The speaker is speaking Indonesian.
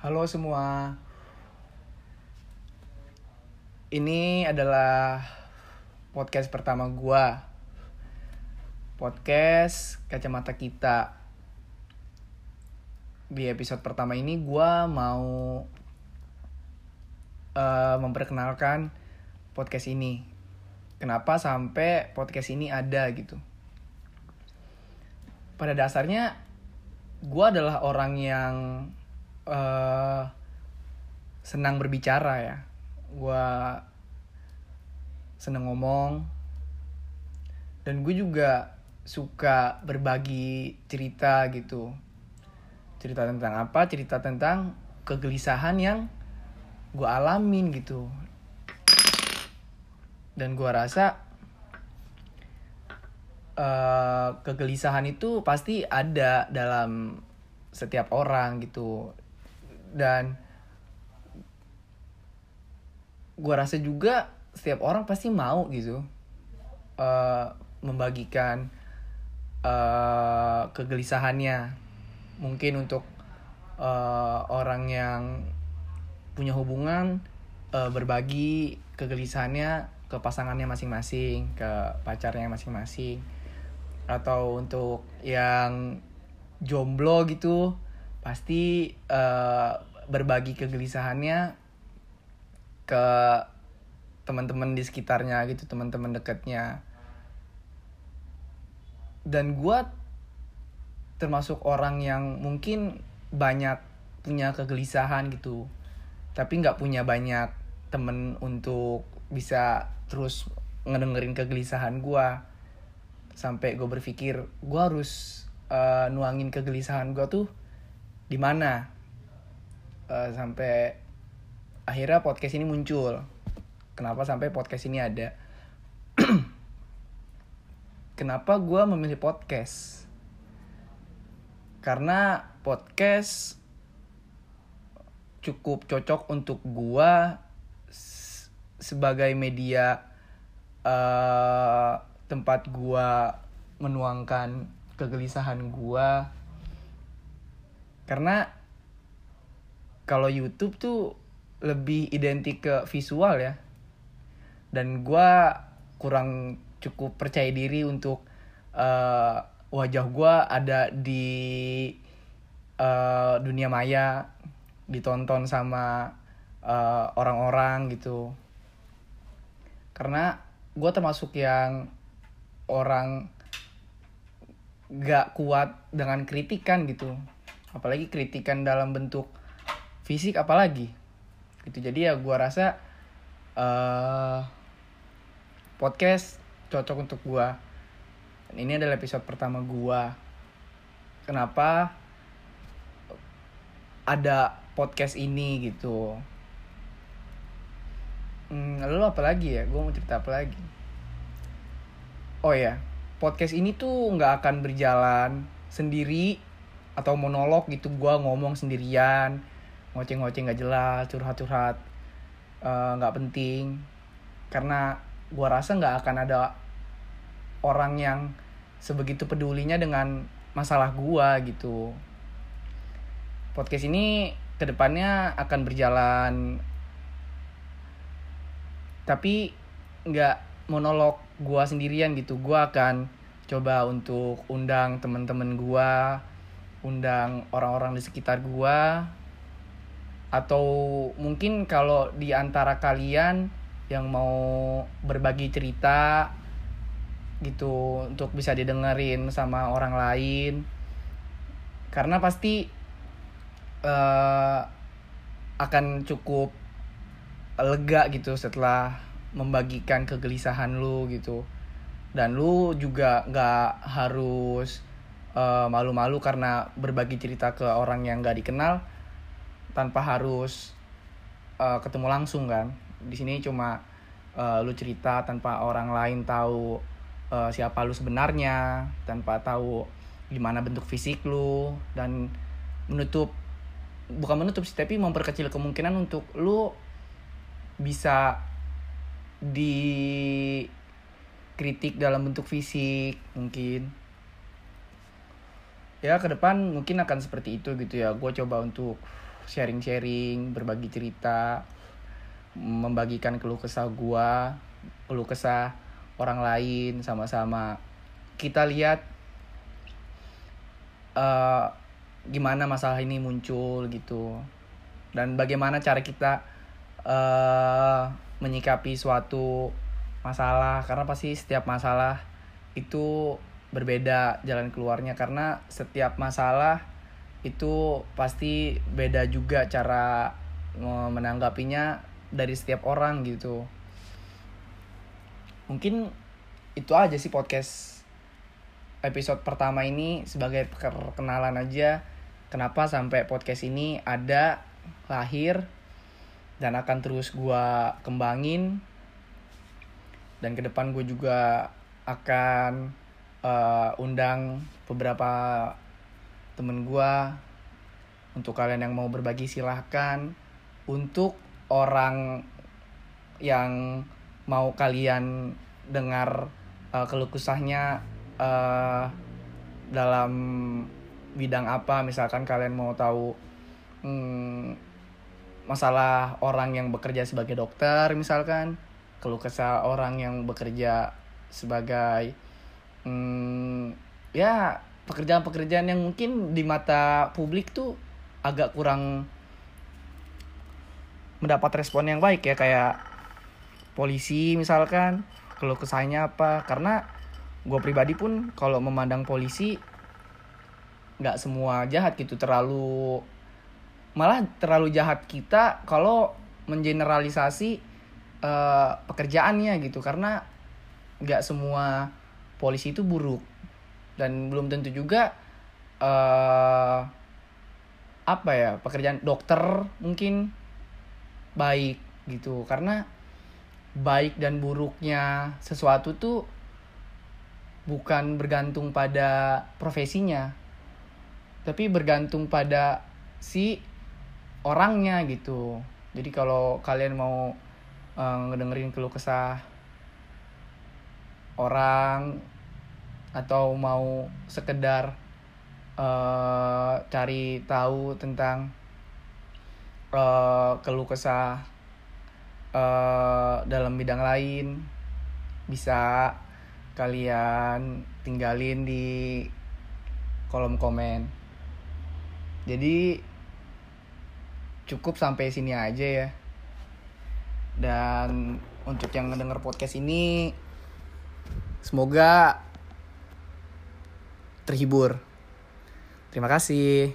Halo semua. Ini adalah podcast pertama gua. Podcast Kacamata Kita. Di episode pertama ini gua mau uh, memperkenalkan podcast ini. Kenapa sampai podcast ini ada gitu? Pada dasarnya gua adalah orang yang uh, senang berbicara ya. Gue seneng ngomong. Dan gue juga suka berbagi cerita gitu. Cerita tentang apa? Cerita tentang kegelisahan yang gue alamin gitu. Dan gue rasa uh, kegelisahan itu pasti ada dalam setiap orang gitu dan gue rasa juga setiap orang pasti mau gitu uh, membagikan uh, kegelisahannya. Mungkin untuk uh, orang yang punya hubungan uh, berbagi kegelisahannya ke pasangannya masing-masing ke pacarnya masing-masing. Atau untuk yang jomblo gitu pasti uh, berbagi kegelisahannya ke teman-teman di sekitarnya gitu teman-teman dekatnya. Dan gue termasuk orang yang mungkin banyak punya kegelisahan gitu tapi nggak punya banyak temen untuk bisa terus ngedengerin kegelisahan gue sampai gue berpikir gue harus uh, nuangin kegelisahan gue tuh di mana? Uh, sampai akhirnya podcast ini muncul. Kenapa sampai podcast ini ada? Kenapa gue memilih podcast? Karena podcast cukup cocok untuk gue sebagai media uh, tempat gue menuangkan kegelisahan gue karena kalau YouTube tuh lebih identik ke visual ya. Dan gue kurang cukup percaya diri untuk uh, wajah gue ada di uh, dunia maya ditonton sama orang-orang uh, gitu. Karena gue termasuk yang orang gak kuat dengan kritikan gitu apalagi kritikan dalam bentuk fisik apalagi. Gitu. Jadi ya gue rasa uh, podcast cocok untuk gue dan ini adalah episode pertama gue kenapa ada podcast ini gitu. Hmm, lalu apa lagi ya? Gue mau cerita apa lagi? Oh ya podcast ini tuh nggak akan berjalan sendiri atau monolog gitu gue ngomong sendirian ngoceh-ngoceh nggak jelas curhat-curhat eh, nggak uh, penting. Karena gue rasa nggak akan ada orang yang sebegitu pedulinya dengan masalah gue gitu. Podcast ini ke depannya akan berjalan tapi nggak monolog gua sendirian gitu. Gua akan coba untuk undang teman-teman gua undang orang-orang di sekitar gua atau mungkin kalau di antara kalian yang mau berbagi cerita gitu untuk bisa didengerin sama orang lain. Karena pasti uh, akan cukup lega gitu setelah membagikan kegelisahan lu gitu. Dan lu juga nggak harus eh, malu-malu karena berbagi cerita ke orang yang nggak dikenal tanpa harus uh, ketemu langsung kan. Di sini cuma uh, lu cerita tanpa orang lain tahu uh, siapa lu sebenarnya tanpa tahu gimana bentuk fisik lu dan menutup bukan menutup sih tapi memperkecil kemungkinan untuk lu bisa dikritik dalam bentuk fisik mungkin ya ke depan mungkin akan seperti itu gitu ya. Gue coba untuk sharing-sharing berbagi cerita membagikan keluh kesah gua keluh kesah orang lain sama-sama. Kita lihat uh, gimana masalah ini muncul gitu. Dan bagaimana cara kita uh, menyikapi suatu masalah. Karena pasti setiap masalah itu berbeda jalan keluarnya karena setiap masalah itu pasti beda juga cara menanggapinya dari setiap orang gitu. Mungkin itu aja sih podcast episode pertama ini sebagai perkenalan aja kenapa sampai podcast ini ada lahir dan akan terus gue kembangin. Dan ke depan gue juga akan uh, undang beberapa temen gue untuk kalian yang mau berbagi silahkan. Untuk orang yang mau kalian dengar uh, keluh uh, dalam bidang apa misalkan kalian mau tahu hmm, masalah orang yang bekerja sebagai dokter misalkan. Keluh kesah orang yang bekerja sebagai hmm, ya pekerjaan-pekerjaan yang mungkin di mata publik tuh agak kurang mendapat respon yang baik ya kayak polisi misalkan keluh kesahnya apa. Karena gue pribadi pun kalau memandang polisi nggak semua jahat gitu. Terlalu malah terlalu jahat kita kalau mengeneralisasi uh, pekerjaannya gitu. Karena nggak semua polisi itu buruk. Dan belum tentu juga uh, apa ya pekerjaan dokter mungkin baik gitu. Karena baik dan buruknya sesuatu tuh bukan bergantung pada profesinya tapi bergantung pada si orangnya gitu. Jadi kalau kalian mau uh, ngedengerin keluh kesah orang atau mau sekedar uh, cari tahu tentang uh, keluh kesah uh, dalam bidang lain. Bisa kalian tinggalin di kolom komen. Jadi cukup sampai sini aja ya. Dan untuk yang ngedenger podcast ini semoga terhibur. Terima kasih